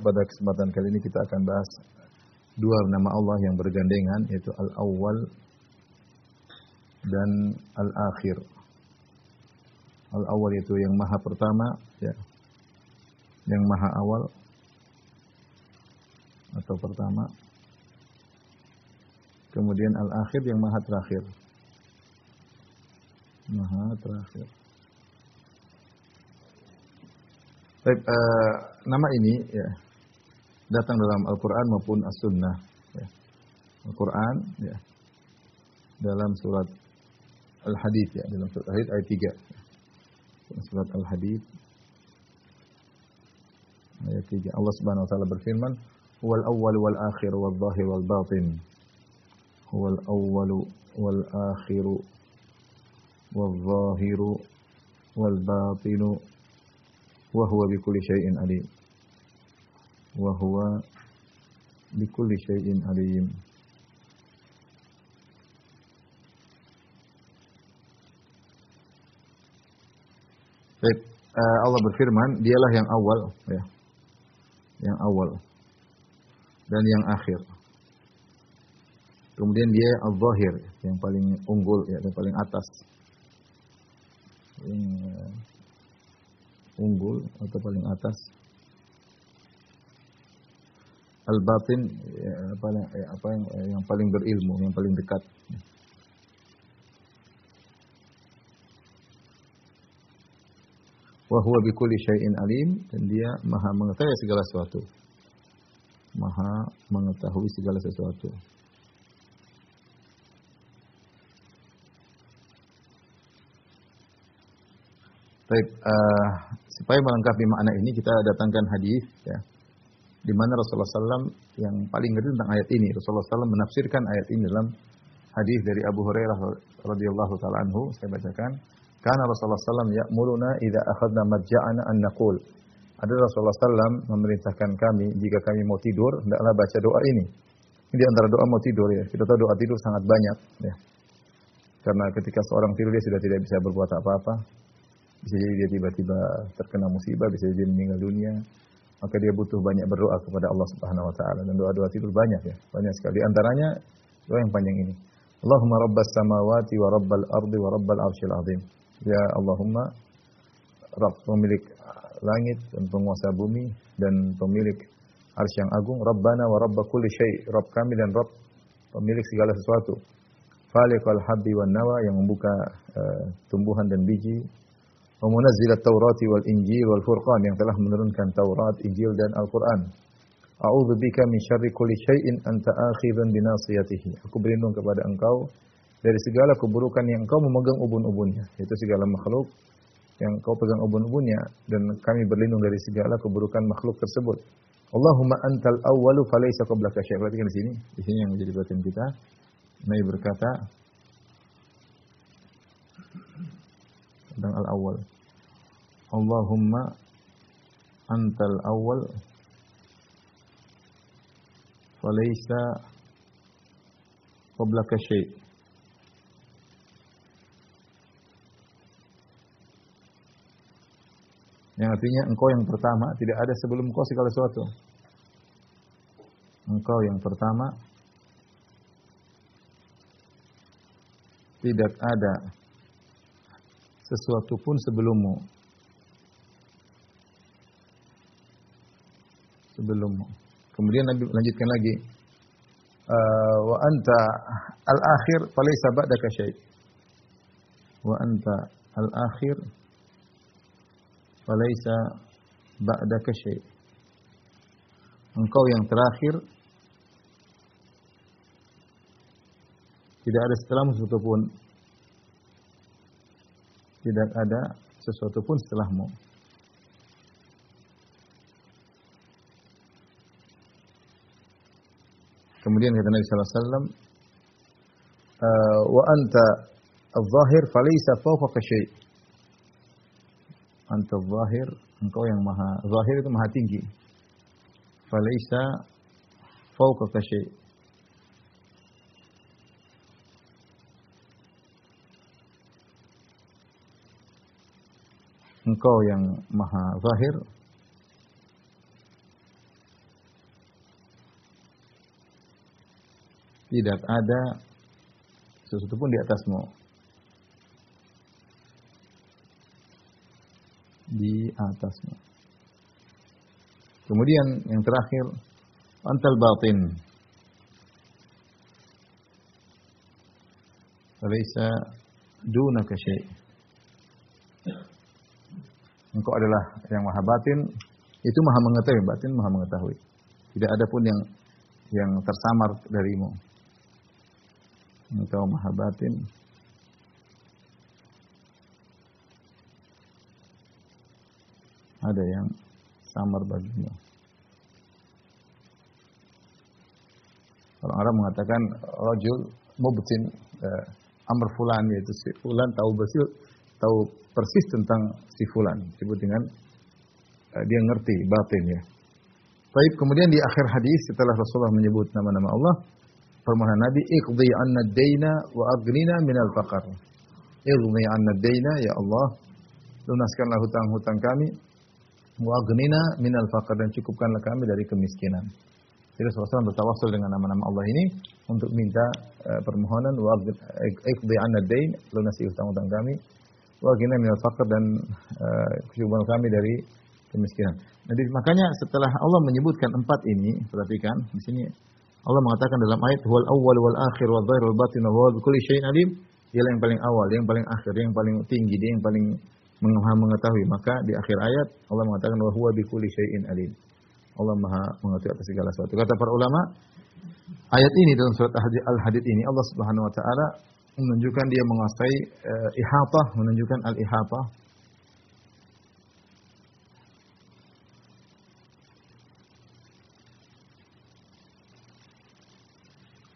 Pada kesempatan kali ini kita akan bahas dua nama Allah yang bergandengan yaitu Al-Awwal dan Al-Akhir. Al-Awwal itu yang maha pertama ya. Yang maha awal atau pertama. Kemudian Al-Akhir yang maha terakhir. Maha terakhir. Baik, uh, nama ini ya datang dalam Al-Quran maupun As-Sunnah. Ya. Al-Quran ya. dalam surat Al-Hadid ya, dalam surat Al-Hadid ayat 3. Surat Al-Hadid ayat 3. Allah Subhanahu wa taala berfirman, "Huwal awwal wal akhir wal zahir wal batin." Huwal awwal wal akhir wal zahir wal batin wa huwa bikulli syai'in alim wa huwa bikulli syai'in alim. Baik, uh, Allah berfirman, dialah yang awal ya. Yang awal dan yang akhir. Kemudian dia al-zahir, yang paling unggul ya, yang paling atas. Yang uh, unggul atau paling atas al-batin ya, apa, ya, apa yang, yang paling berilmu, yang paling dekat. Wa huwa bikulli syai'in alim dan dia maha mengetahui segala sesuatu. Maha mengetahui segala sesuatu. Baik, uh, supaya melengkapi makna ini kita datangkan hadis ya di mana Rasulullah SAW yang paling ngerti tentang ayat ini. Rasulullah SAW menafsirkan ayat ini dalam hadis dari Abu Hurairah radhiyallahu taala anhu. Saya bacakan. Karena Rasulullah SAW ya'muruna idza akhadna madja'ana an naqul. Ada Rasulullah SAW memerintahkan kami jika kami mau tidur hendaklah baca doa ini. Ini di antara doa mau tidur ya. Kita tahu doa tidur sangat banyak ya. Karena ketika seorang tidur dia sudah tidak bisa berbuat apa-apa. Bisa jadi dia tiba-tiba terkena musibah, bisa jadi meninggal dunia, maka dia butuh banyak berdoa kepada Allah Subhanahu wa taala dan doa-doa tidur banyak ya, banyak sekali. Di antaranya doa yang panjang ini. Allahumma rabbas samawati wa rabbal ardi wa rabbal arsyil azim. Ya Allahumma Rabb pemilik langit dan penguasa bumi dan pemilik arsy yang agung, Rabbana wa rabb kulli syai, Rabb kami dan Rabb pemilik segala sesuatu. Faliqal habbi wan nawa yang membuka uh, tumbuhan dan biji, wa munazzil at-Taurat wal Injil wal Furqan yang telah menurunkan Taurat, Injil dan Al-Qur'an. A'udzu bika min syarri kulli syai'in anta akhidhan bi nasiyatihi. Aku berlindung kepada Engkau dari segala keburukan yang Engkau memegang ubun-ubunnya, yaitu segala makhluk yang Engkau pegang ubun-ubunnya dan kami berlindung dari segala keburukan makhluk tersebut. Allahumma antal awwalu falaysa qablaka syai'. Perhatikan di sini, di sini yang menjadi perhatian kita. Nabi berkata, tentang al-awwal. Allahumma antal awwal falaysa qablaka syai' Yang artinya engkau yang pertama, tidak ada sebelum engkau segala sesuatu. Engkau yang pertama, tidak ada sesuatu pun sebelummu. Sebelummu. Kemudian Nabi lanjutkan lagi. Uh, wa anta al-akhir falaysa ba'daka syai'. Wa anta al-akhir falaysa ba'daka syai'. Engkau yang terakhir tidak ada setelahmu sesuatu pun tidak ada sesuatu pun setelahmu. Kemudian kata Nabi sallallahu alaihi wasallam, "Wa anta al-zahir falaysa fawqaka syai'." Anta al-zahir, engkau yang maha zahir itu maha tinggi. Falaysa fawqaka syai'. engkau yang maha zahir Tidak ada sesuatu pun di atasmu. Di atasmu. Kemudian yang terakhir, antal batin. Laisa dunaka syai'. Engkau adalah yang maha batin, itu maha mengetahui, batin maha mengetahui. Tidak ada pun yang yang tersamar darimu. Engkau maha batin. Ada yang samar bagimu. Orang Arab mengatakan rajul mubtin uh, amr fulan yaitu si fulan tahu betul tahu persis tentang si fulan disebut dengan uh, dia ngerti batin ya. Baik, kemudian di akhir hadis setelah Rasulullah menyebut nama-nama Allah, permohonan Nabi, "Iqdi 'anna ad-daina wa aghnina minal faqr." Iqdi 'anna ad-daina ya Allah, lunaskanlah hutang-hutang kami wa aghnina minal faqr dan cukupkanlah kami dari kemiskinan. Jadi Rasulullah bertawasul dengan nama-nama Allah ini untuk minta uh, permohonan wa iqdi 'anna ad-dain, lunasi hutang-hutang kami wa aghnina minal faqr dan uh, kami dari kemiskinan. Jadi makanya setelah Allah menyebutkan empat ini, perhatikan di sini Allah mengatakan dalam ayat wal awwal wal akhir wal zahir wal batin wa huwa bikulli syai'in alim. Dia yang paling awal, dia yang paling akhir, dia yang paling tinggi, dia yang paling mengetahui. Maka di akhir ayat Allah mengatakan wa huwa bikulli syai'in alim. Allah Maha mengetahui atas segala sesuatu. Kata para ulama, ayat ini dalam surat Al-Hadid ini Allah Subhanahu wa taala menunjukkan dia menguasai uh, ihatah, menunjukkan al-ihatah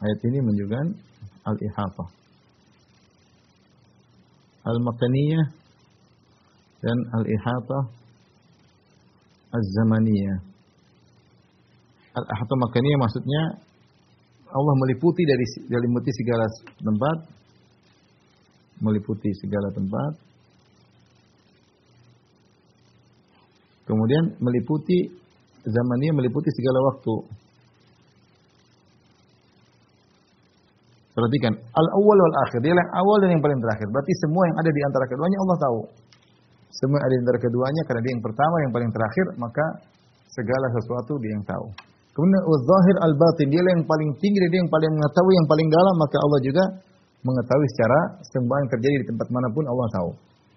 Ayat ini menunjukkan al-ihatah. Al-makaniyah dan al-ihatah az-zamaniyah. Al-ihatah makaniyah maksudnya Allah meliputi dari meliputi segala tempat meliputi segala tempat kemudian meliputi zamannya meliputi segala waktu Perhatikan, al-awwal wal akhir. Dia yang awal dan yang paling terakhir. Berarti semua yang ada di antara keduanya Allah tahu. Semua yang ada di antara keduanya karena dia yang pertama, yang paling terakhir, maka segala sesuatu dia yang tahu. Kemudian al-zahir al-batin, dia yang paling tinggi, dia yang paling mengetahui, yang paling dalam, maka Allah juga mengetahui secara semua yang terjadi di tempat mana pun Allah tahu.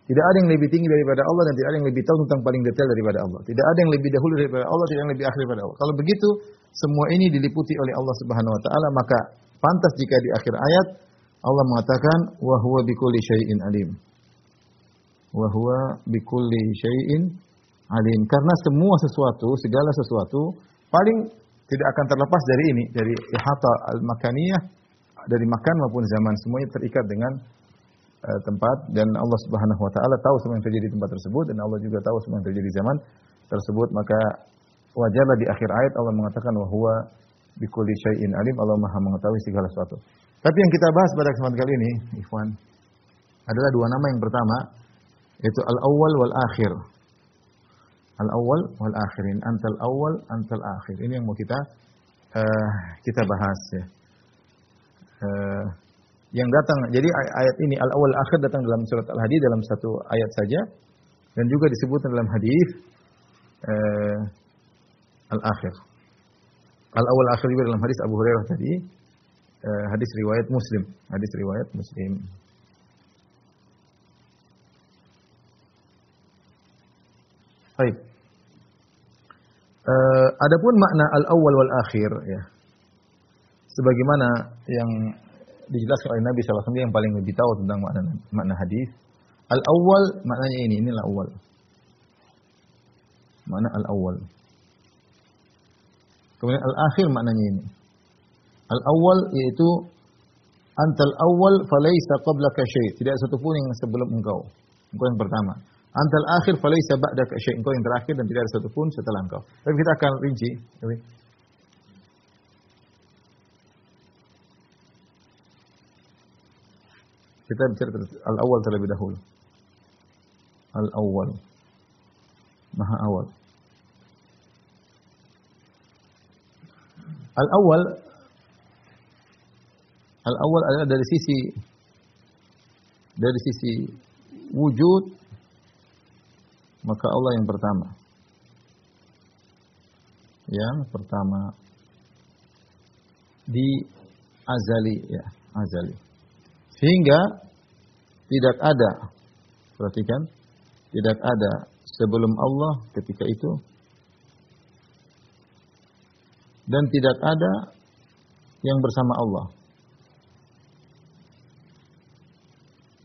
Tidak ada yang lebih tinggi daripada Allah dan tidak ada yang lebih tahu tentang paling detail daripada Allah. Tidak ada yang lebih dahulu daripada Allah, tidak ada yang lebih akhir daripada Allah. Kalau begitu, semua ini diliputi oleh Allah Subhanahu wa taala, maka Pantas jika di akhir ayat Allah mengatakan wa huwa bikulli syai'in alim. Wa huwa bikulli syai'in alim. Karena semua sesuatu, segala sesuatu paling tidak akan terlepas dari ini, dari ihata al-makaniyah dari makan maupun zaman semuanya terikat dengan uh, tempat dan Allah Subhanahu wa taala tahu semua yang terjadi di tempat tersebut dan Allah juga tahu semua yang terjadi di zaman tersebut maka wajarlah di akhir ayat Allah mengatakan wa huwa Bikuli syai'in alim, Allah maha mengetahui segala sesuatu. Tapi yang kita bahas pada kesempatan kali ini, Ikhwan, adalah dua nama yang pertama, yaitu al-awwal wal akhir. Al-awwal wal akhirin. Antal awwal, antal akhir. Ini yang mau kita uh, kita bahas ya. Uh, yang datang, jadi ayat ini al-awwal akhir datang dalam surat Al-Hadid dalam satu ayat saja dan juga disebutkan dalam hadis uh, al-akhir. Al-awal akhir juga dalam hadis Abu Hurairah tadi. Uh, hadis riwayat Muslim. Hadis riwayat Muslim. Baik. Uh, adapun makna al-awwal wal akhir ya. Sebagaimana yang dijelaskan oleh Nabi SAW yang paling lebih tahu tentang makna makna hadis. Al-awwal maknanya ini, inilah awal. Makna al-awwal. Kemudian al-akhir maknanya ini. Al-awwal yaitu antal awwal falaysa qablaka syai'. Tidak satu pun yang sebelum engkau. Engkau yang pertama. Antal akhir falaysa ba'daka syai'. Engkau yang terakhir dan tidak ada satu pun setelah engkau. Tapi kita akan rinci. Kita bicara al-awwal terlebih dahulu. Al-awwal. Maha awal. Al-awwal Al-awwal adalah dari sisi dari sisi wujud maka Allah yang pertama. Yang pertama di azali ya, azali. Sehingga tidak ada perhatikan tidak ada sebelum Allah ketika itu dan tidak ada yang bersama Allah.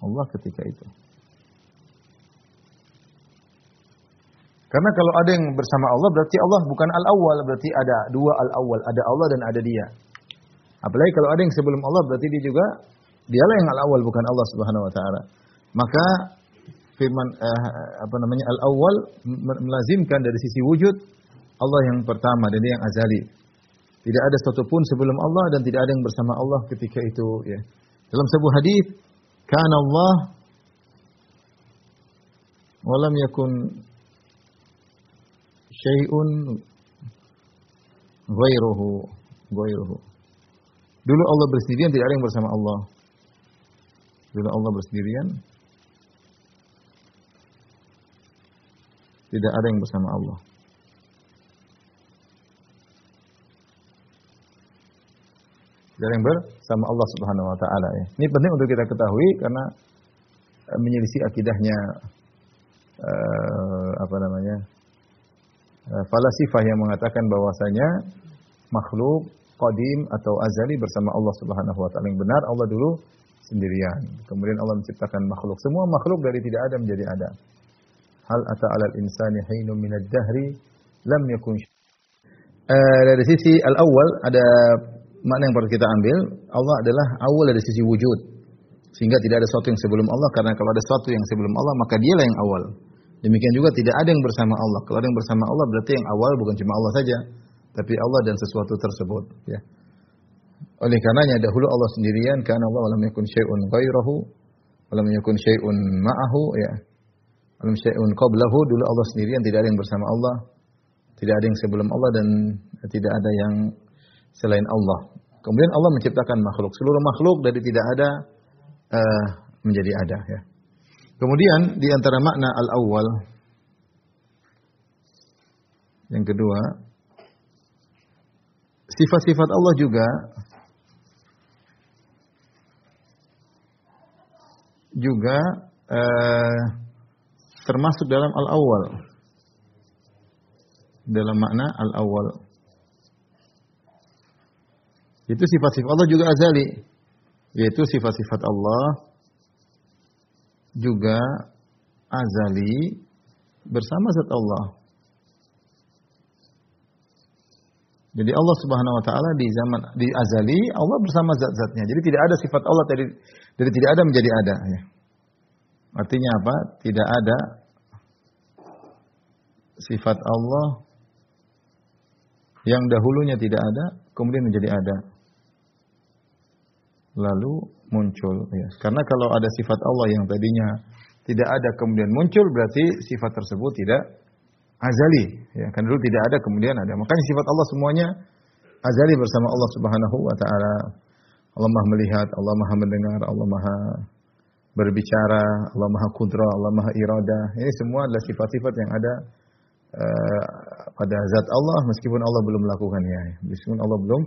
Allah ketika itu. Karena kalau ada yang bersama Allah berarti Allah bukan al-awwal, berarti ada dua al-awwal, ada Allah dan ada dia. Apalagi kalau ada yang sebelum Allah berarti dia juga dialah yang al-awwal bukan Allah Subhanahu wa taala. Maka firman eh, apa namanya al-awwal melazimkan dari sisi wujud Allah yang pertama dan dia yang azali. Tidak ada satupun sebelum Allah dan tidak ada yang bersama Allah ketika itu ya. Dalam sebuah hadis, kana Allah walam yakun syai'un ghairuhu ghairuhu. Dulu Allah bersendirian tidak ada yang bersama Allah. Dulu Allah bersendirian tidak ada yang bersama Allah. Dari yang bersama Allah Subhanahu wa taala ya. Ini penting untuk kita ketahui karena eh, menyelisih akidahnya uh, apa namanya? Uh, falasifah yang mengatakan bahwasanya makhluk qadim atau azali bersama Allah Subhanahu wa taala. Yang benar Allah dulu sendirian. Kemudian Allah menciptakan makhluk. Semua makhluk dari tidak ada menjadi ada. Hal ata 'alal insani hinum minad dahri lam yakun uh, dari sisi al-awwal ada makna yang perlu kita ambil, Allah adalah awal dari sisi wujud. Sehingga tidak ada sesuatu yang sebelum Allah karena kalau ada sesuatu yang sebelum Allah maka dialah yang awal. Demikian juga tidak ada yang bersama Allah. Kalau ada yang bersama Allah berarti yang awal bukan cuma Allah saja, tapi Allah dan sesuatu tersebut, ya. Oleh karenanya dahulu Allah sendirian karena Allah lam yakun syai'un ghairahu, lam yakun syai'un ma'ahu, ya. Lam syai'un qablahu, dulu Allah sendirian tidak ada yang bersama Allah, tidak ada yang sebelum Allah dan tidak ada yang selain Allah. Kemudian Allah menciptakan makhluk. Seluruh makhluk dari tidak ada uh, menjadi ada. Ya. Kemudian di antara makna al-awwal yang kedua sifat-sifat Allah juga juga uh, termasuk dalam al-awwal dalam makna al-awwal itu sifat-sifat Allah juga azali. Yaitu sifat-sifat Allah juga azali bersama zat Allah. Jadi Allah Subhanahu wa taala di zaman di azali Allah bersama zat-zatnya. Jadi tidak ada sifat Allah dari dari tidak ada menjadi ada ya. Artinya apa? Tidak ada sifat Allah yang dahulunya tidak ada kemudian menjadi ada lalu muncul ya. Karena kalau ada sifat Allah yang tadinya tidak ada kemudian muncul berarti sifat tersebut tidak azali ya. Kan dulu tidak ada kemudian ada. Makanya sifat Allah semuanya azali bersama Allah Subhanahu wa taala. Allah Maha melihat, Allah Maha mendengar, Allah Maha berbicara, Allah Maha kudra, Allah Maha irada. Ini semua adalah sifat-sifat yang ada uh, pada zat Allah meskipun Allah belum melakukannya. Meskipun Allah belum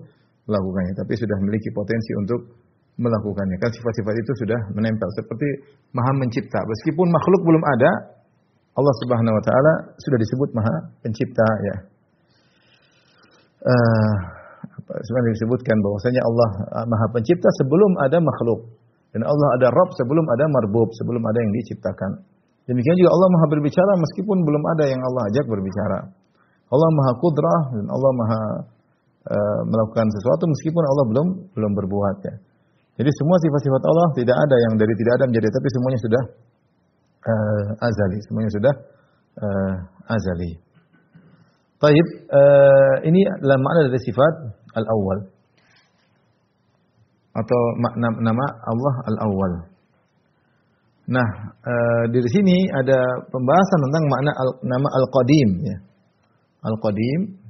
melakukannya, tapi sudah memiliki potensi untuk melakukannya. Kan sifat-sifat itu sudah menempel seperti Maha Mencipta. Meskipun makhluk belum ada, Allah Subhanahu wa taala sudah disebut Maha Pencipta ya. Uh, sebenarnya disebutkan bahwasanya Allah uh, Maha Pencipta sebelum ada makhluk dan Allah ada Rabb sebelum ada marbub, sebelum ada yang diciptakan. Demikian juga Allah Maha berbicara meskipun belum ada yang Allah ajak berbicara. Allah Maha Kudrah dan Allah Maha uh, melakukan sesuatu meskipun Allah belum belum berbuat ya. Jadi semua sifat-sifat Allah tidak ada yang dari tidak ada menjadi tapi semuanya sudah uh, azali, semuanya sudah uh, azali. Taib, uh, ini adalah makna dari sifat al-awwal atau makna nama Allah al-awwal. Nah, uh, di sini ada pembahasan tentang makna al, nama al-qadim ya. Al-qadim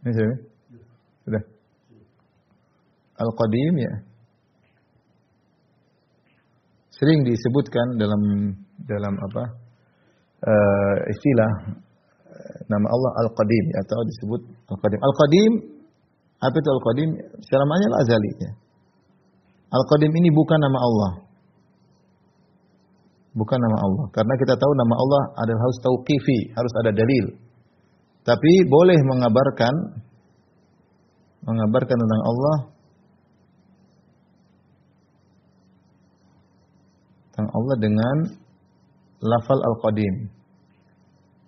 Ini Al-Qadim ya. Sering disebutkan dalam dalam apa? Uh, istilah uh, nama Allah Al-Qadim atau disebut Al-Qadim. Al-Qadim apa itu Al-Qadim? Secara makna azali ya. Al-Qadim ini bukan nama Allah. Bukan nama Allah. Karena kita tahu nama Allah adalah harus tauqifi, harus ada dalil. Tapi boleh mengabarkan mengabarkan tentang Allah tentang Allah dengan lafal al-qadim.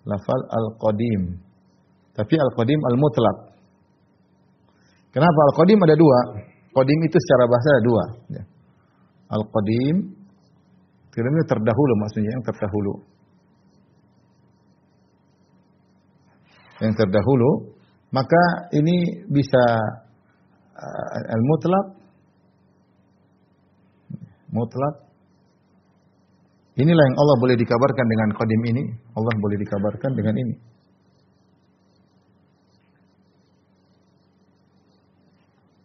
Lafal al-qadim. Tapi al-qadim al-mutlak. Kenapa al-qadim ada dua? Qadim itu secara bahasa ada dua. Ya. Al-qadim, itu terdahulu maksudnya yang terdahulu. Yang terdahulu, maka ini bisa uh, al-mutlak, mutlak. Inilah yang Allah boleh dikabarkan dengan qadim ini. Allah boleh dikabarkan dengan ini.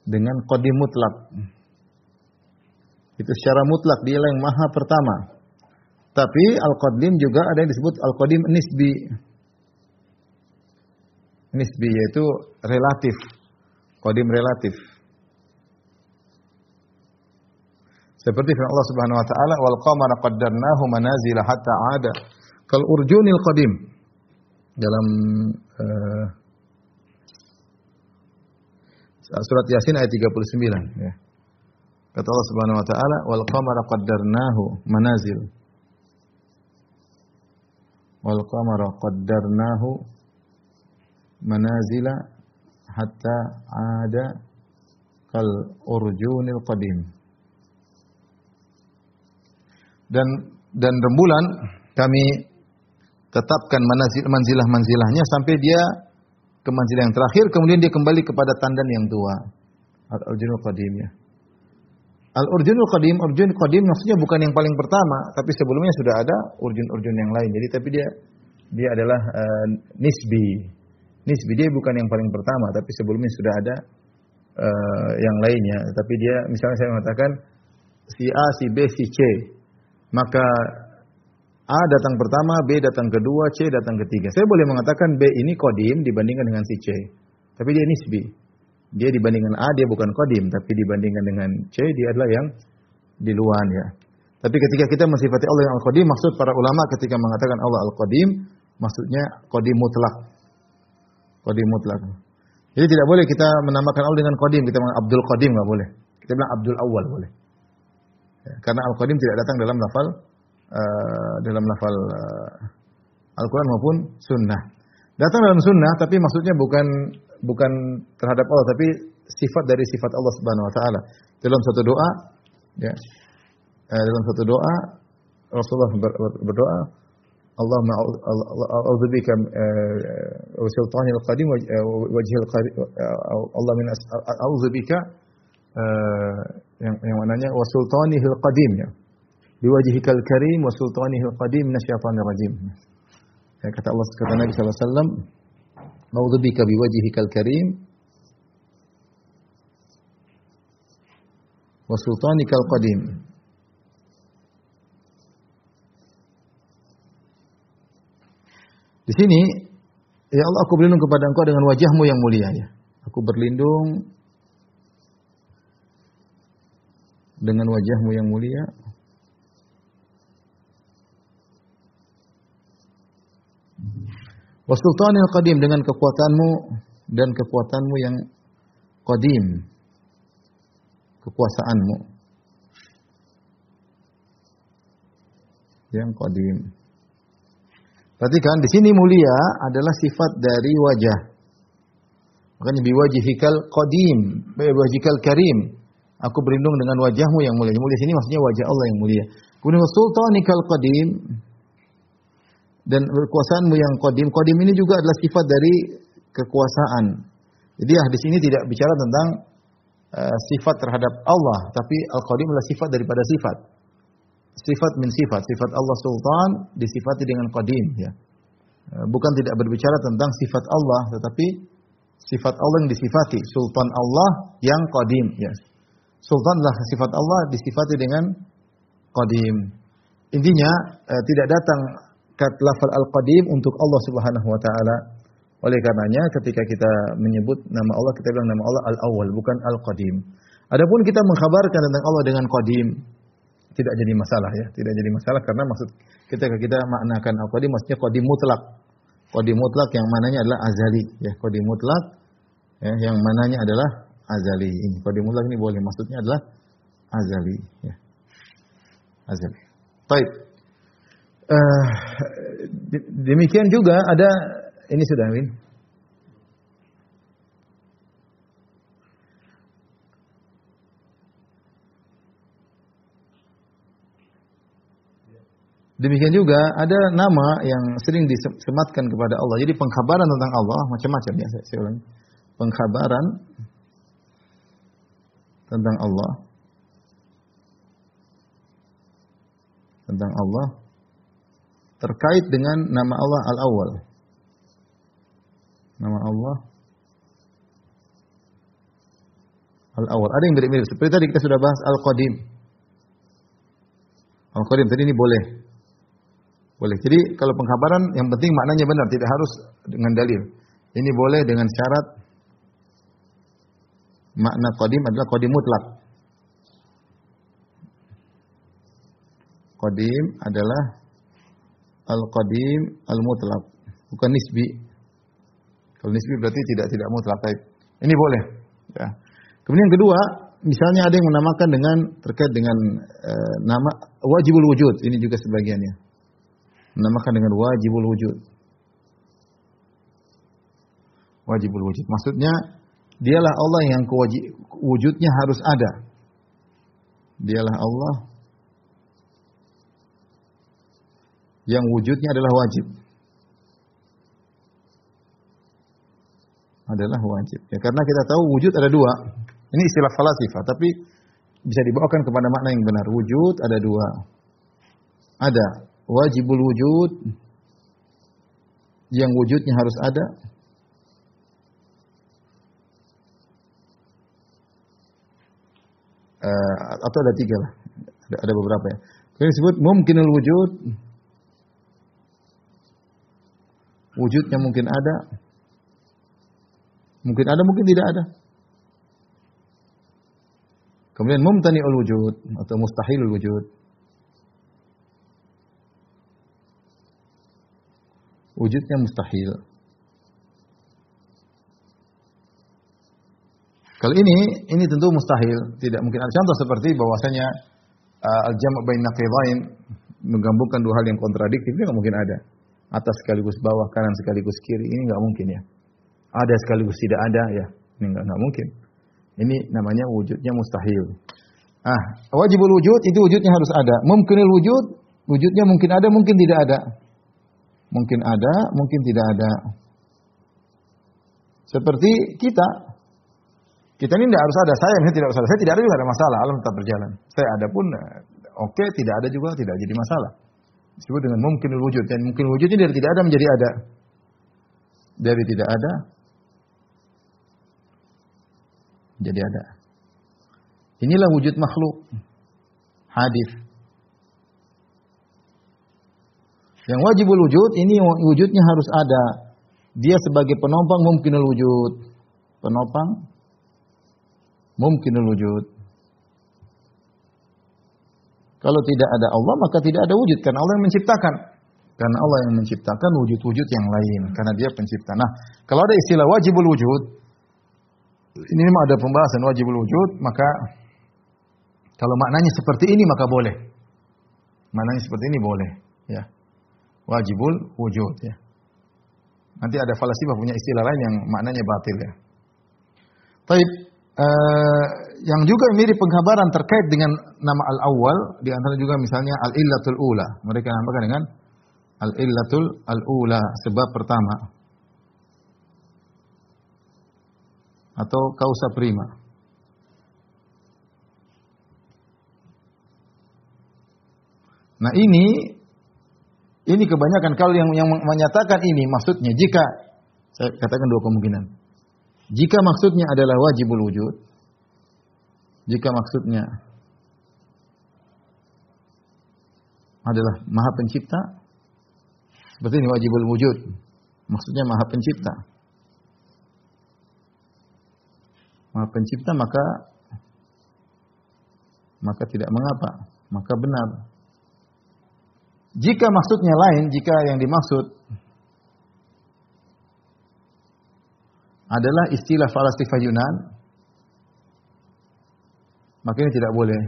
dengan qadim mutlak. Itu secara mutlak dia yang maha pertama. Tapi al-qadim juga ada yang disebut al-qadim nisbi. Nisbi yaitu relatif. Qadim relatif. Seperti firman Allah Subhanahu wa taala wal qamara qaddarnahu manazila hatta ada kal urjunil qadim. Dalam uh, Surat Yasin ayat 39 ya. Kata Allah Subhanahu wa taala wal qamara qaddarnahu manazil. Wal qamara qaddarnahu manazila hatta ada kal urjunil qadim. Dan dan rembulan kami tetapkan manazil manzilah manzilahnya sampai dia ke manzil yang terakhir, kemudian dia kembali kepada tandan yang tua. Al-Urjunul Qadim ya. Al-Urjunul Qadim, Urjun Qadim maksudnya bukan yang paling pertama, tapi sebelumnya sudah ada urjun-urjun yang lain. Jadi tapi dia dia adalah uh, nisbi. Nisbi dia bukan yang paling pertama, tapi sebelumnya sudah ada uh, yang lainnya. Tapi dia misalnya saya mengatakan si A, si B, si C. Maka A datang pertama, B datang kedua, C datang ketiga. Saya boleh mengatakan B ini kodim dibandingkan dengan si C. Tapi dia nisbi. Dia dibandingkan A, dia bukan kodim. Tapi dibandingkan dengan C, dia adalah yang di luar ya. Tapi ketika kita mensifati Allah yang Al-Qadim, maksud para ulama ketika mengatakan Allah Al-Qadim, maksudnya Qadim mutlak. Qadim mutlak. Jadi tidak boleh kita menamakan Allah dengan Qadim, kita mengatakan Abdul Qadim nggak boleh. Kita bilang Abdul Awal boleh. Karena Al-Qadim tidak datang dalam lafal uh, dalam lafal uh, Al-Quran maupun Sunnah. Datang dalam Sunnah, tapi maksudnya bukan bukan terhadap Allah, tapi sifat dari sifat Allah Subhanahu Wa Taala. Dalam satu doa, ya, uh, dalam satu doa Rasulullah ber, ber, berdoa, Allah a'udzubika wa sultanil qadim wajhil qadim Allah min a'udzubika yang yang maknanya wa sultanihil qadim ya biwajhikal karim wa sultanihil qadim minasyaitonir rajim. Ya, kata Allah kata Nabi sallallahu alaihi wasallam, "Ma'udzubika biwajhikal karim wa sultanikal qadim." Di sini, ya Allah aku berlindung kepada Engkau dengan wajahmu yang mulia ya. Aku berlindung dengan wajahmu yang mulia Wasultanil qadim dengan kekuatanmu dan kekuatanmu yang qadim. Kekuasaanmu. Yang qadim. Perhatikan di sini mulia adalah sifat dari wajah. Makanya biwajihikal qadim, biwajihikal karim. Aku berlindung dengan wajahmu yang mulia. Yang mulia sini maksudnya wajah Allah yang mulia. Kemudian sultanikal qadim, dan kekuasaanmu yang kodim. Kodim ini juga adalah sifat dari kekuasaan. Jadi ya di sini tidak bicara tentang uh, sifat terhadap Allah, tapi al-qadim adalah sifat daripada sifat. Sifat min sifat. Sifat Allah Sultan disifati dengan qadim ya. Uh, bukan tidak berbicara tentang sifat Allah, tetapi sifat Allah yang disifati. Sultan Allah yang qadim ya. Sultan adalah sifat Allah disifati dengan qadim. Intinya eh, tidak datang kat lafal al-qadim untuk Allah Subhanahu wa taala. Oleh karenanya ketika kita menyebut nama Allah kita bilang nama Allah al-awwal bukan al-qadim. Adapun kita mengkhabarkan tentang Allah dengan qadim tidak jadi masalah ya, tidak jadi masalah karena maksud ketika kita maknakan al-qadim maksudnya qadim mutlak. Qadim mutlak yang mananya adalah azali ya, qadim mutlak ya, yang mananya adalah azali. Ini qadim mutlak ini boleh maksudnya adalah azali ya. Azali. Baik. Uh, demikian juga ada ini sudah Win. Demikian juga ada nama yang sering disematkan kepada Allah. Jadi pengkhabaran tentang Allah macam-macam ya saya, saya ulangi. Pengkhabaran tentang Allah tentang Allah terkait dengan nama Allah Al-Awwal. Nama Allah Al-Awwal. Ada yang mirip-mirip. Seperti tadi kita sudah bahas Al-Qadim. Al-Qadim tadi ini boleh. Boleh. Jadi kalau pengkabaran yang penting maknanya benar, tidak harus dengan dalil. Ini boleh dengan syarat makna qadim adalah qadim mutlak. Qadim adalah al-qadim al-mutlak, bukan nisbi. Kalau nisbi berarti tidak tidak mutlak. Ini boleh. Ya. Kemudian yang kedua, misalnya ada yang menamakan dengan terkait dengan e, nama wajibul wujud. Ini juga sebagiannya. Menamakan dengan wajibul wujud. Wajibul wujud. Maksudnya dialah Allah yang wujudnya harus ada. Dialah Allah yang wujudnya adalah wajib. Adalah wajib. Ya, karena kita tahu wujud ada dua. Ini istilah falasifah, tapi bisa dibawakan kepada makna yang benar. Wujud ada dua. Ada wajibul wujud yang wujudnya harus ada. Uh, atau ada tiga lah. Ada, ada beberapa ya. Kemudian disebut mungkinul wujud Wujudnya mungkin ada. Mungkin ada, mungkin tidak ada. Kemudian mumtani'ul wujud atau mustahilul wujud. Wujudnya mustahil. Kalau ini, ini tentu mustahil, tidak mungkin ada contoh seperti bahwasanya uh, al-jam' bain naqidain menggabungkan dua hal yang kontradiktif itu nggak mungkin ada atas sekaligus bawah, kanan sekaligus kiri, ini nggak mungkin ya. Ada sekaligus tidak ada ya, ini nggak nggak mungkin. Ini namanya wujudnya mustahil. Ah, wajibul wujud itu wujudnya harus ada. Mungkinul wujud, wujudnya mungkin ada, mungkin tidak ada. Mungkin ada, mungkin tidak ada. Seperti kita. Kita ini tidak harus ada. Saya ini tidak harus ada. Saya tidak ada juga ada masalah. Alam tetap berjalan. Saya ada pun eh, oke, okay, tidak ada juga tidak jadi masalah. Disebut dengan mungkin wujud. Dan mungkin wujudnya dari tidak ada menjadi ada. Dari tidak ada jadi ada. Inilah wujud makhluk. Hadis. Yang wajibul wujud ini wujudnya harus ada. Dia sebagai penopang mungkinul wujud. Penopang mungkinul wujud. Kalau tidak ada Allah maka tidak ada wujud karena Allah yang menciptakan. Karena Allah yang menciptakan wujud-wujud yang lain karena Dia pencipta. Nah, kalau ada istilah wajibul wujud, ini memang ada pembahasan wajibul wujud, maka kalau maknanya seperti ini maka boleh. Maknanya seperti ini boleh, ya. Wajibul wujud, ya. Nanti ada falasifah punya istilah lain yang maknanya batil ya. Tapi uh, yang juga mirip pengkabaran terkait dengan nama al-awwal di antara juga misalnya al-illatul ula. Mereka namakan dengan al-illatul al-ula sebab pertama. Atau kausa prima. Nah ini ini kebanyakan kalau yang yang menyatakan ini maksudnya jika saya katakan dua kemungkinan. Jika maksudnya adalah wajibul wujud, Jika maksudnya adalah Maha Pencipta, seperti ini wajibul wujud. Maksudnya Maha Pencipta. Maha Pencipta maka maka tidak mengapa, maka benar. Jika maksudnya lain, jika yang dimaksud adalah istilah falasifah Yunan, maka ini tidak boleh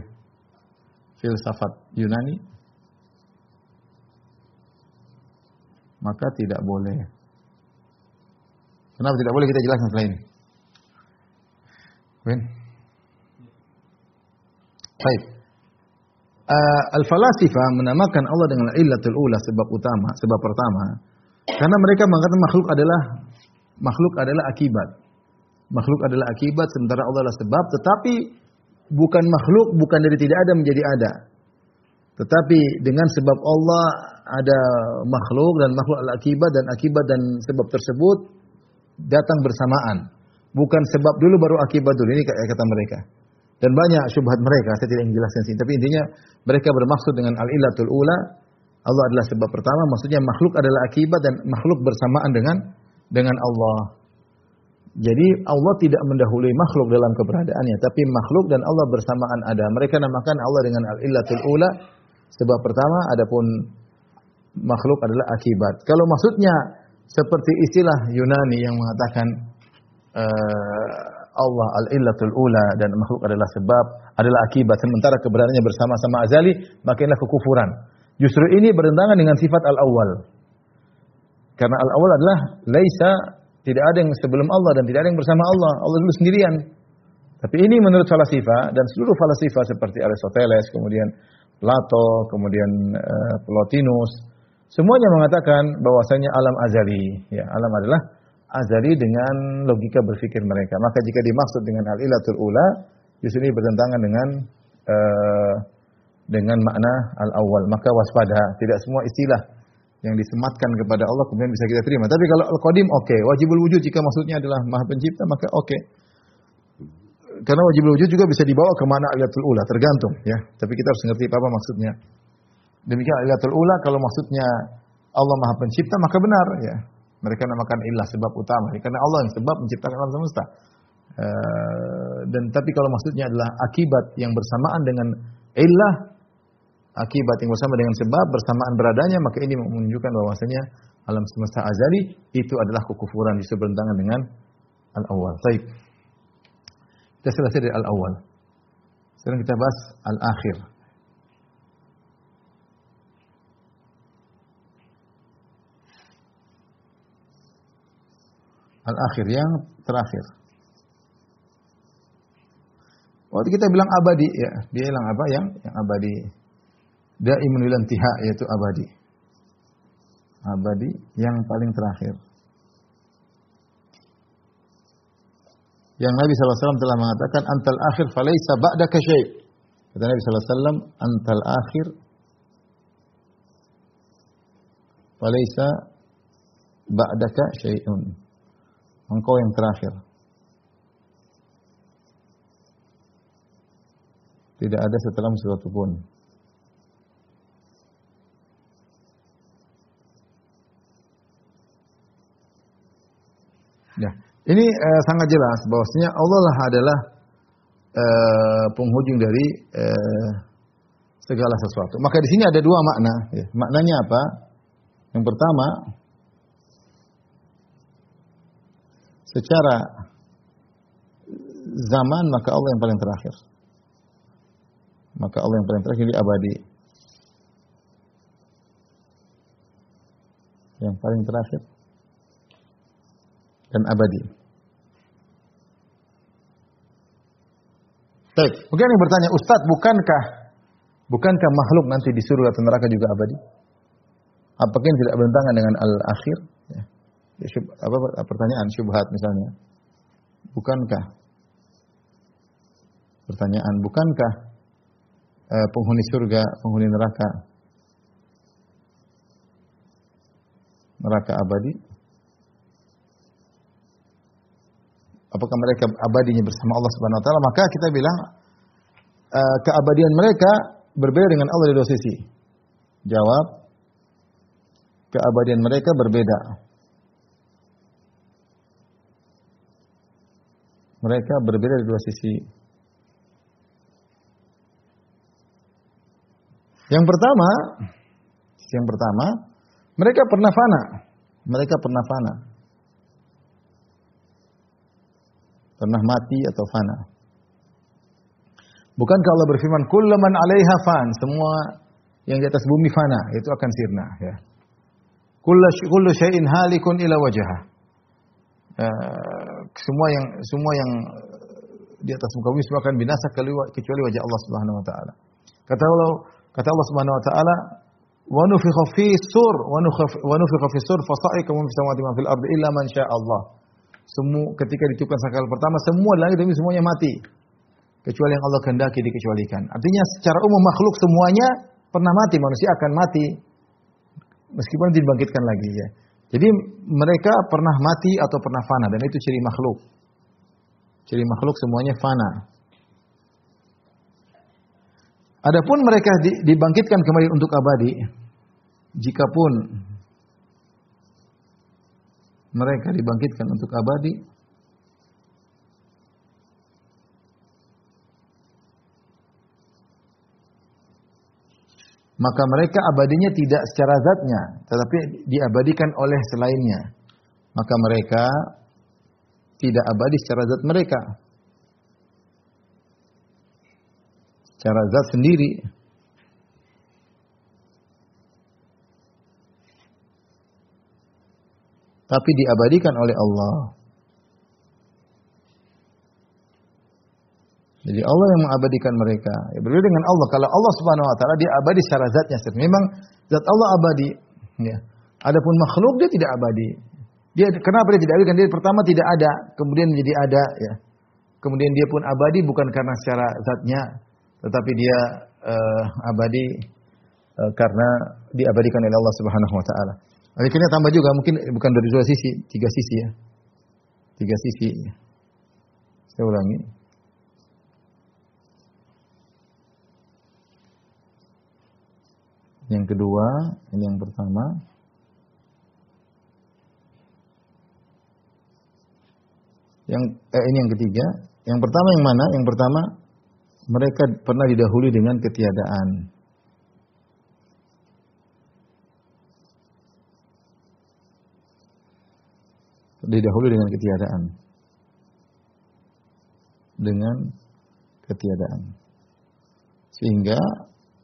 filsafat Yunani, maka tidak boleh. Kenapa tidak boleh kita jelaskan setelah ini? Baik. Uh, Al-falasifah menamakan Allah dengan illatul ula sebab utama, sebab pertama. Karena mereka mengatakan makhluk adalah makhluk adalah akibat. Makhluk adalah akibat sementara Allah adalah sebab, tetapi bukan makhluk bukan dari tidak ada menjadi ada. Tetapi dengan sebab Allah ada makhluk dan makhluk adalah akibat dan akibat dan sebab tersebut datang bersamaan. Bukan sebab dulu baru akibat dulu ini kata mereka. Dan banyak syubhat mereka, saya tidak ingin jelaskan sini. Tapi intinya mereka bermaksud dengan al-ilatul ula, Allah adalah sebab pertama, maksudnya makhluk adalah akibat dan makhluk bersamaan dengan dengan Allah. Jadi Allah tidak mendahului makhluk dalam keberadaannya, tapi makhluk dan Allah bersamaan ada. Mereka namakan Allah dengan al-ilatul ula, sebab pertama, adapun makhluk adalah akibat. Kalau maksudnya seperti istilah Yunani yang mengatakan uh, Allah al-illatul ula dan makhluk adalah sebab, adalah akibat. Sementara keberadaannya bersama-sama azali, maka inilah kekufuran. Justru ini bertentangan dengan sifat al-awwal. Karena al-awwal adalah laisa tidak ada yang sebelum Allah dan tidak ada yang bersama Allah. Allah dulu sendirian. Tapi ini menurut falasifa dan seluruh falasifa seperti Aristoteles, kemudian Plato, kemudian uh, Plotinus, semuanya mengatakan bahwasanya alam azali, ya, alam adalah azali dengan logika berpikir mereka. Maka jika dimaksud dengan al-ilatul ula, justru ini bertentangan dengan uh, dengan makna al-awwal. Maka waspada, tidak semua istilah yang disematkan kepada Allah kemudian bisa kita terima. Tapi kalau al-qadim oke, okay. wajibul wujud jika maksudnya adalah maha pencipta maka oke. Okay. Karena wajibul wujud juga bisa dibawa ke makna al-ilatul ula, tergantung ya. Tapi kita harus mengerti apa maksudnya. Demikian al-ilatul ula kalau maksudnya Allah maha pencipta maka benar ya. Mereka namakan ilah sebab utama. Karena Allah yang sebab menciptakan alam semesta. Uh, dan tapi kalau maksudnya adalah akibat yang bersamaan dengan ilah, akibat yang bersama dengan sebab bersamaan beradanya, maka ini menunjukkan bahwasanya alam semesta azali itu adalah kekufuran di bertentangan dengan al-awwal. Baik. Kita selesai dari al-awwal. Sekarang kita bahas al-akhir. Al-akhir yang terakhir. Waktu kita bilang abadi ya, dia bilang apa yang yang abadi. Daimun tiha yaitu abadi. Abadi yang paling terakhir. Yang Nabi SAW telah mengatakan antal akhir falaisa ba'daka syai'. Kata Nabi SAW antal akhir falaisa ba'daka syai'un engkau yang terakhir. Tidak ada setelah sesuatu pun. Ya, ini eh, sangat jelas bahwasanya Allah lah adalah eh, penghujung dari eh, segala sesuatu. Maka di sini ada dua makna. Ya. Maknanya apa? Yang pertama, secara zaman maka Allah yang paling terakhir. Maka Allah yang paling terakhir di abadi. Yang paling terakhir dan abadi. Baik, mungkin yang bertanya, Ustadz, bukankah bukankah makhluk nanti di surga atau neraka juga abadi? Apakah ini tidak bertentangan dengan al-akhir? Ya apa pertanyaan syubhat misalnya. Bukankah pertanyaan bukankah eh, penghuni surga, penghuni neraka neraka abadi? Apakah mereka abadinya bersama Allah Subhanahu wa taala? Maka kita bilang uh, keabadian mereka berbeda dengan Allah di dua sisi? Jawab, keabadian mereka berbeda. Mereka berbeda di dua sisi. Yang pertama, yang pertama, mereka pernah fana. Mereka pernah fana. Pernah mati atau fana. Bukankah Allah berfirman, "Kullaman 'alaiha fan," semua yang di atas bumi fana, itu akan sirna, ya. Kullu syai'in halikun ila wajha. Uh, semua yang semua yang di atas muka bumi semua akan binasa kecuali wajah Allah Subhanahu wa taala. Kata Allah kata Allah Subhanahu wa taala, "Wa nufikha fi sur wa nufikha fi sur fasa'ika man fis samawati man fil ardi illa man syaa Allah." Semua ketika ditiupkan sangkal pertama semua langit bumi semuanya mati kecuali yang Allah kehendaki dikecualikan. Artinya secara umum makhluk semuanya pernah mati, manusia akan mati meskipun dibangkitkan lagi ya. Jadi mereka pernah mati atau pernah fana dan itu ciri makhluk. Ciri makhluk semuanya fana. Adapun mereka dibangkitkan kembali untuk abadi, jikapun mereka dibangkitkan untuk abadi, maka mereka abadinya tidak secara zatnya, tetapi diabadikan oleh selainnya. Maka mereka tidak abadi secara zat mereka. Secara zat sendiri. Tapi diabadikan oleh Allah. Jadi Allah yang mengabadikan mereka. Ya, berbeda dengan Allah. Kalau Allah Subhanahu wa taala dia abadi secara zatnya. Memang zat Allah abadi, ya. Adapun makhluk dia tidak abadi. Dia kenapa dia tidak abadi? Karena dia pertama tidak ada, kemudian menjadi ada, ya. Kemudian dia pun abadi bukan karena secara zatnya, tetapi dia uh, abadi uh, karena diabadikan oleh Allah Subhanahu wa taala. Akhirnya tambah juga mungkin bukan dari dua sisi, tiga sisi ya. Tiga sisi. Saya ulangi. Yang kedua, ini yang pertama. Yang eh, ini yang ketiga. Yang pertama yang mana? Yang pertama mereka pernah didahului dengan ketiadaan. Didahului dengan ketiadaan. Dengan ketiadaan. Sehingga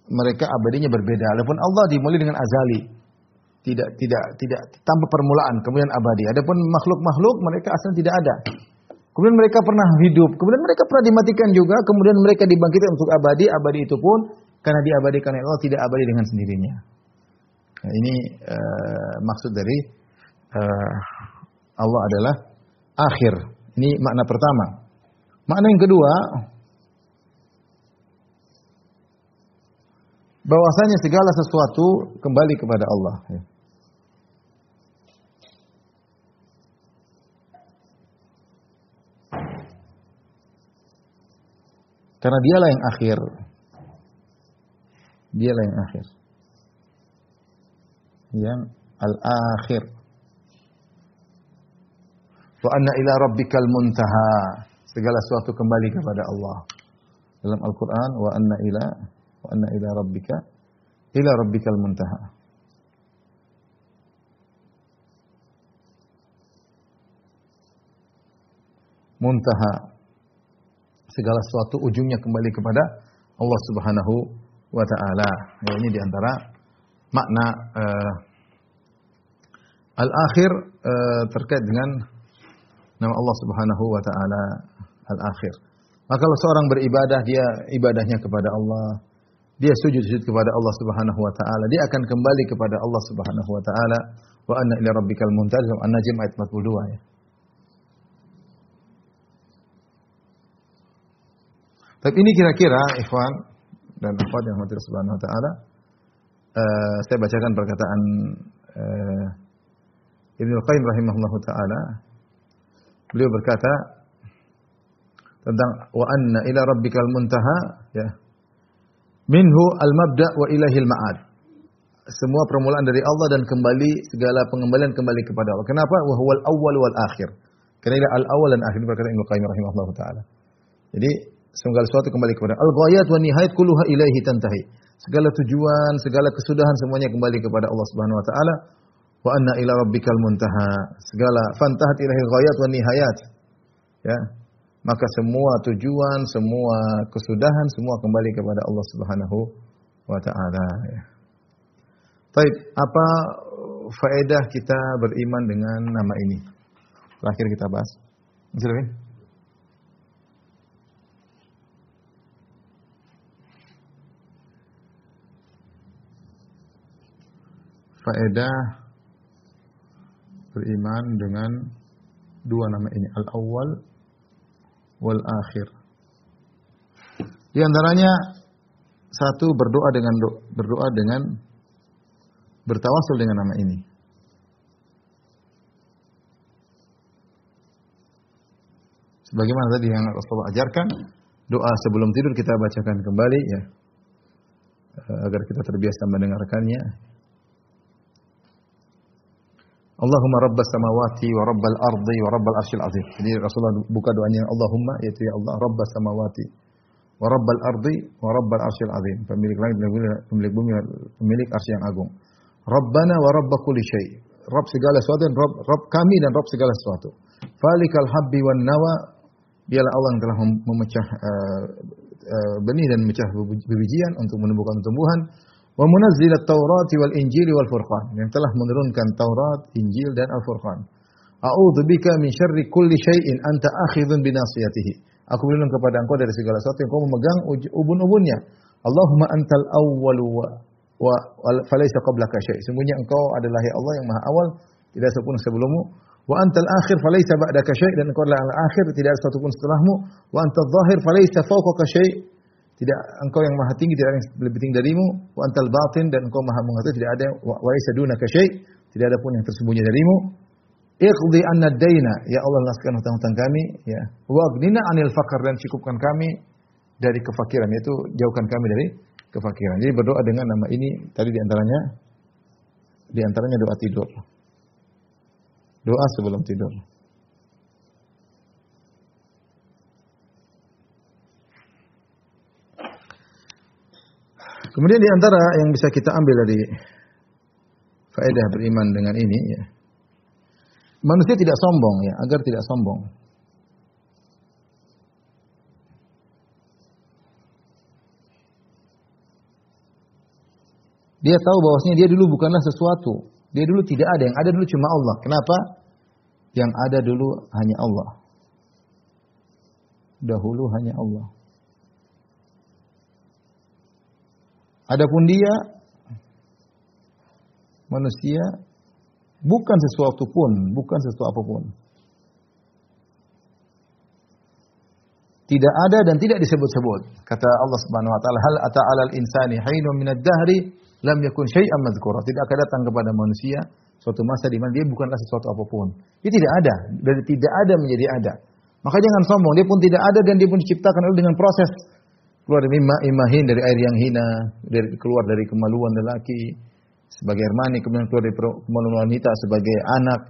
mereka abadinya berbeda. Adapun Allah dimulai dengan azali. Tidak tidak tidak tanpa permulaan kemudian abadi. Adapun makhluk-makhluk mereka asalnya tidak ada. Kemudian mereka pernah hidup, kemudian mereka pernah dimatikan juga, kemudian mereka dibangkitkan untuk abadi. Abadi itu pun karena diabadikan Allah tidak abadi dengan sendirinya. Nah, ini uh, maksud dari uh, Allah adalah akhir. Ini makna pertama. Makna yang kedua, bahwasanya segala sesuatu kembali kepada Allah. Ya. Karena dialah yang akhir. Dialah yang akhir. Yang al-akhir. Wa anna ila rabbikal muntaha. Segala sesuatu kembali kepada Allah. Dalam Al-Quran, wa anna ila wa anna ila rabbika ila rabbikal muntaha. Muntaha segala sesuatu ujungnya kembali kepada Allah Subhanahu wa taala. Ya, ini di antara makna uh, al-akhir uh, terkait dengan nama Allah Subhanahu wa taala al-akhir. Maka kalau seorang beribadah dia ibadahnya kepada Allah, dia sujud-sujud kepada Allah Subhanahu wa taala, dia akan kembali kepada Allah Subhanahu wa taala. Wa anna ila rabbikal muntaha An-Najm ayat 42 ya. Tapi ini kira-kira ikhwan dan akhwat yang mati Subhanahu wa taala uh, saya bacakan perkataan uh, Ibnu Qayyim rahimahullahu taala. Beliau berkata tentang wa anna ila rabbikal muntaha ya Minhu al-mabda' wa ilahil ma'ad. Semua permulaan dari Allah dan kembali segala pengembalian kembali kepada Allah. Kenapa? Wa huwal awwal wal akhir. Karena dia al-awwal dan akhir berkata Ibnu Qayyim rahimahullah taala. Jadi segala sesuatu kembali kepada al-ghayat wa nihayat kulluha ilaihi tantahi. Segala tujuan, segala kesudahan semuanya kembali kepada Allah Subhanahu wa taala. Wa anna ila rabbikal muntaha. Segala fantahat ilahi ghayat wa nihayat. Ya, maka semua tujuan, semua kesudahan, semua kembali kepada Allah Subhanahu wa taala ya. Baik, apa faedah kita beriman dengan nama ini? Terakhir kita bahas. Silakan. Faedah beriman dengan dua nama ini, al-awwal wal akhir. Di antaranya satu berdoa dengan berdoa dengan bertawasul dengan nama ini. Sebagaimana tadi yang Rasulullah ajarkan, doa sebelum tidur kita bacakan kembali ya. Agar kita terbiasa mendengarkannya. Allahumma rabbas samawati wa rabbal ardi wa rabbal arsyil azim. Jadi Rasulullah buka doanya Allahumma yaitu ya Allah rabbas samawati wa rabbal ardi wa rabbal arsyil azim. Pemilik langit pemilik bumi pemilik arsy yang agung. Rabbana wa rabb kulli syai. Rabb segala sesuatu dan Rabb, Rabb kami dan Rabb segala sesuatu. Falikal habbi wan nawa dialah Allah yang telah memecah uh, uh, benih dan memecah bibijian untuk menumbuhkan tumbuhan wa munazzilat Taurat wal Injil wal Furqan yang telah menurunkan Taurat, Injil dan Al-Furqan. A'udzu bika min syarri kulli syai'in anta akhidhun bi nasiyatihi. Aku berlindung kepada Engkau dari segala sesuatu yang memegang ubun-ubunnya. Allahumma antal awwalu wa wa falaisa qablaka syai'. Sungguhnya Engkau adalah ya Allah yang Maha awal, tidak sesuatu pun sebelummu. Wa antal akhir falaisa ba'daka syai' dan Engkau adalah al-akhir, tidak ada pun setelahmu. Wa antal zahir falaisa fawqaka syai' tidak engkau yang maha tinggi, tidak ada yang lebih tinggi darimu. Wa antal batin dan engkau maha mengetahui, tidak ada wa laisa dunaka syai', tidak ada pun yang tersembunyi darimu. Iqdi anna daina, ya Allah laskan hutang-hutang kami, ya. Wa aghnina 'anil faqr dan cukupkan kami dari kefakiran, yaitu jauhkan kami dari kefakiran. Jadi berdoa dengan nama ini tadi di antaranya di antaranya doa tidur. Doa sebelum tidur. Kemudian di antara yang bisa kita ambil dari faedah beriman dengan ini ya. Manusia tidak sombong ya, agar tidak sombong. Dia tahu bahwasanya dia dulu bukanlah sesuatu. Dia dulu tidak ada, yang ada dulu cuma Allah. Kenapa? Yang ada dulu hanya Allah. Dahulu hanya Allah. Adapun dia manusia bukan sesuatu pun, bukan sesuatu apa pun. Tidak ada dan tidak disebut-sebut. Kata Allah Subhanahu wa taala, "Hal ata 'alal insani hainun minad dahri lam yakun syai'an madzkura." Tidak akan datang kepada manusia suatu masa di mana dia bukanlah sesuatu apa pun. Dia tidak ada, dari tidak ada menjadi ada. Maka jangan sombong, dia pun tidak ada dan dia pun diciptakan oleh dengan proses keluar dari imah imahin dari air yang hina, dari keluar dari kemaluan lelaki sebagai mani, kemudian keluar dari kemaluan wanita sebagai anak,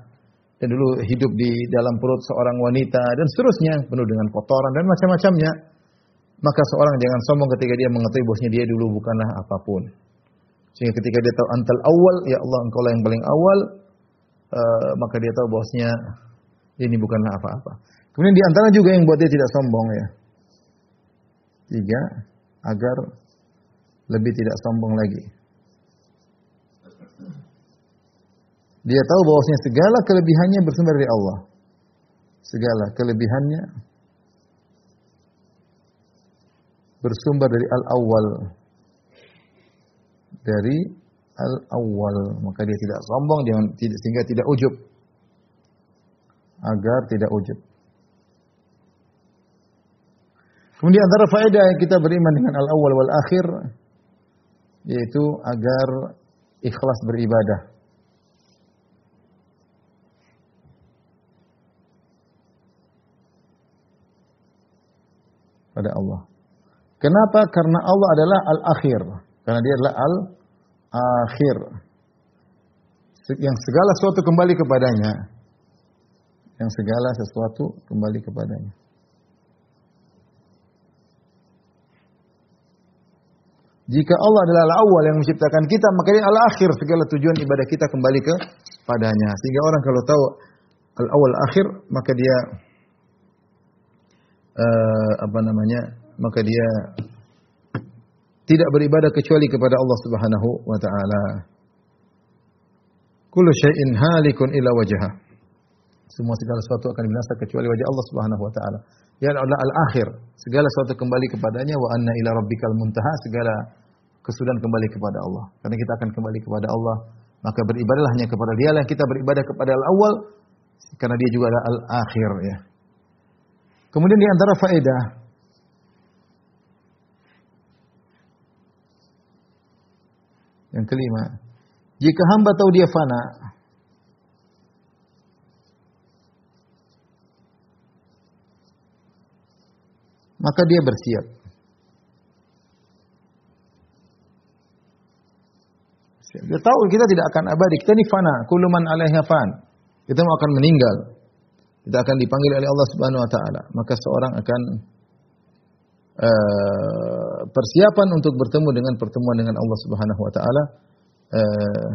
dan dulu hidup di dalam perut seorang wanita dan seterusnya penuh dengan kotoran dan macam-macamnya. Maka seorang jangan sombong ketika dia mengetahui bahwasanya dia dulu bukanlah apa pun. Sehingga ketika dia tahu antal awal, ya Allah engkau lah yang paling awal, uh, maka dia tahu bahwasanya ini bukanlah apa-apa. Kemudian di antara juga yang buat dia tidak sombong ya. Tiga, agar lebih tidak sombong lagi. Dia tahu bahwasanya segala kelebihannya bersumber dari Allah. Segala kelebihannya bersumber dari al-awwal. Dari al-awwal. Maka dia tidak sombong dia tidak sehingga tidak ujub. Agar tidak ujub. Kemudian antara faedah yang kita beriman dengan al-awwal wal akhir yaitu agar ikhlas beribadah. pada Allah. Kenapa? Karena Allah adalah al-akhir. Karena dia adalah al-akhir. Yang segala sesuatu kembali kepadanya. Yang segala sesuatu kembali kepadanya. Jika Allah adalah al-awwal yang menciptakan kita, maka dia al-akhir segala tujuan ibadah kita kembali ke padanya. Sehingga orang kalau tahu al-awwal akhir, maka dia uh, apa namanya? Maka dia tidak beribadah kecuali kepada Allah Subhanahu wa taala. Kullu syai'in halikun ila wajhah. Semua segala sesuatu akan binasa kecuali wajah Allah Subhanahu wa taala. Dia adalah al-akhir. Segala sesuatu kembali kepadanya wa anna ila rabbikal muntaha. Segala kesudahan kembali kepada Allah. Karena kita akan kembali kepada Allah, maka beribadahlah hanya kepada Dia lah kita beribadah kepada al-awwal karena Dia juga adalah al-akhir ya. Kemudian di antara faedah yang kelima, jika hamba tahu dia fana, maka dia bersiap. Dia tahu kita tidak akan abadi. Kita ini fana. Kuluman alaiha fan. Kita mau akan meninggal. Kita akan dipanggil oleh Allah Subhanahu wa taala. Maka seorang akan uh, persiapan untuk bertemu dengan pertemuan dengan Allah Subhanahu wa taala uh,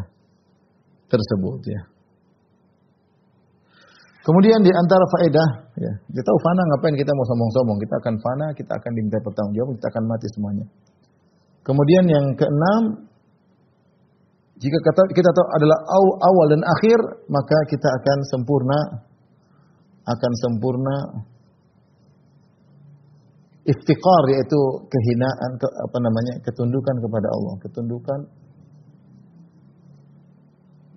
tersebut ya. Kemudian di antara faedah, ya, kita tahu fana ngapain kita mau sombong-sombong. Kita akan fana, kita akan diminta pertanggungjawab, kita akan mati semuanya. Kemudian yang keenam, jika kata, kita tahu adalah awal dan akhir, maka kita akan sempurna, akan sempurna iftikar yaitu kehinaan ke, apa namanya ketundukan kepada Allah, ketundukan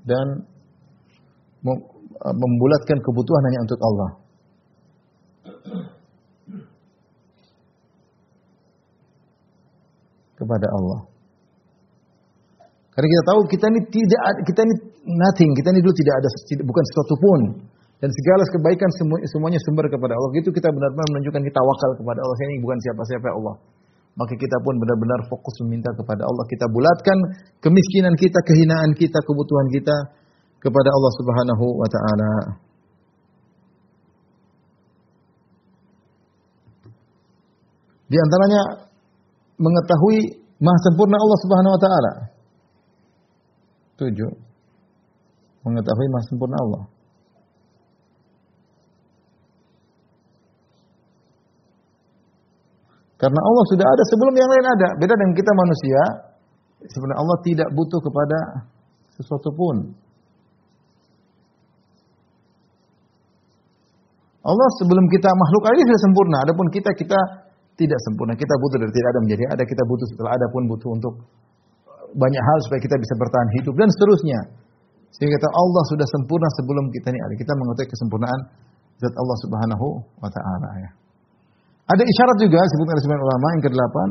dan membulatkan kebutuhan hanya untuk Allah. Kepada Allah. Karena kita tahu kita ini tidak kita ini nothing, kita ini dulu tidak ada bukan sesuatu pun dan segala kebaikan semuanya sumber kepada Allah. Itu kita benar-benar menunjukkan kita wakal kepada Allah. Ini bukan siapa-siapa Allah. Maka kita pun benar-benar fokus meminta kepada Allah. Kita bulatkan kemiskinan kita, kehinaan kita, kebutuhan kita kepada Allah Subhanahu wa taala. Di antaranya mengetahui maha sempurna Allah Subhanahu wa taala. Tujuh. Mengetahui maha sempurna Allah. Karena Allah sudah ada sebelum yang lain ada. Beda dengan kita manusia. Sebenarnya Allah tidak butuh kepada sesuatu pun. Allah sebelum kita makhluk ini sudah sempurna. Adapun kita kita tidak sempurna. Kita butuh dari tidak ada menjadi ada. Kita butuh setelah ada pun butuh untuk banyak hal supaya kita bisa bertahan hidup dan seterusnya. Sehingga kita Allah sudah sempurna sebelum kita ini ada. Kita mengetahui kesempurnaan zat Allah Subhanahu wa taala ya. Ada isyarat juga disebut oleh sebagian ulama yang kedelapan.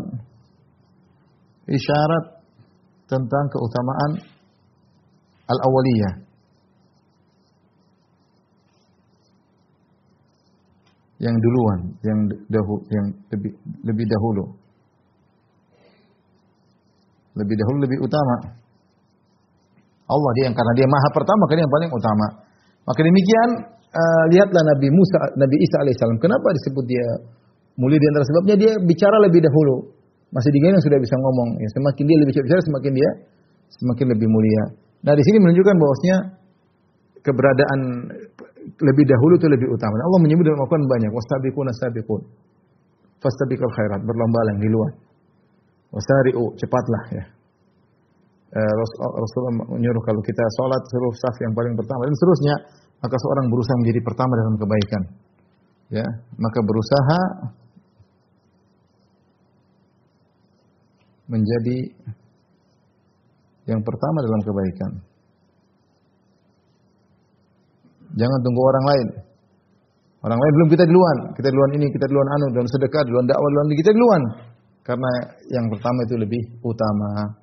Isyarat tentang keutamaan al-awwaliyah. Yang duluan, yang dahulu, yang lebih lebih dahulu. Lebih dahulu lebih utama. Allah dia yang karena dia maha pertama, karena yang paling utama. Maka demikian uh, lihatlah Nabi Musa, Nabi Isa alaihissalam. Kenapa disebut dia mulia di antara sebabnya dia bicara lebih dahulu. Masih di yang sudah bisa ngomong. Ya, semakin dia lebih bicara, semakin dia semakin lebih mulia. Nah di sini menunjukkan bahwasanya keberadaan lebih dahulu itu lebih utama. Allah menyebut dalam Al-Quran banyak. Wastabiquna sabiqun. Fastabiqul khairat. Berlomba yang di luar. Wasari'u. Cepatlah ya. Eh, Rasulullah menyuruh kalau kita sholat suruh saf yang paling pertama dan seterusnya maka seorang berusaha menjadi pertama dalam kebaikan ya maka berusaha menjadi yang pertama dalam kebaikan Jangan tunggu orang lain. Orang lain belum kita duluan. Kita duluan ini, kita duluan anu, duluan sedekah, duluan dakwah, duluan kita duluan. Karena yang pertama itu lebih utama.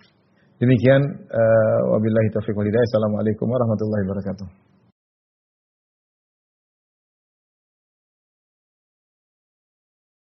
Demikian uh, wabillahi taufiq walhidayah. Assalamualaikum warahmatullahi wabarakatuh.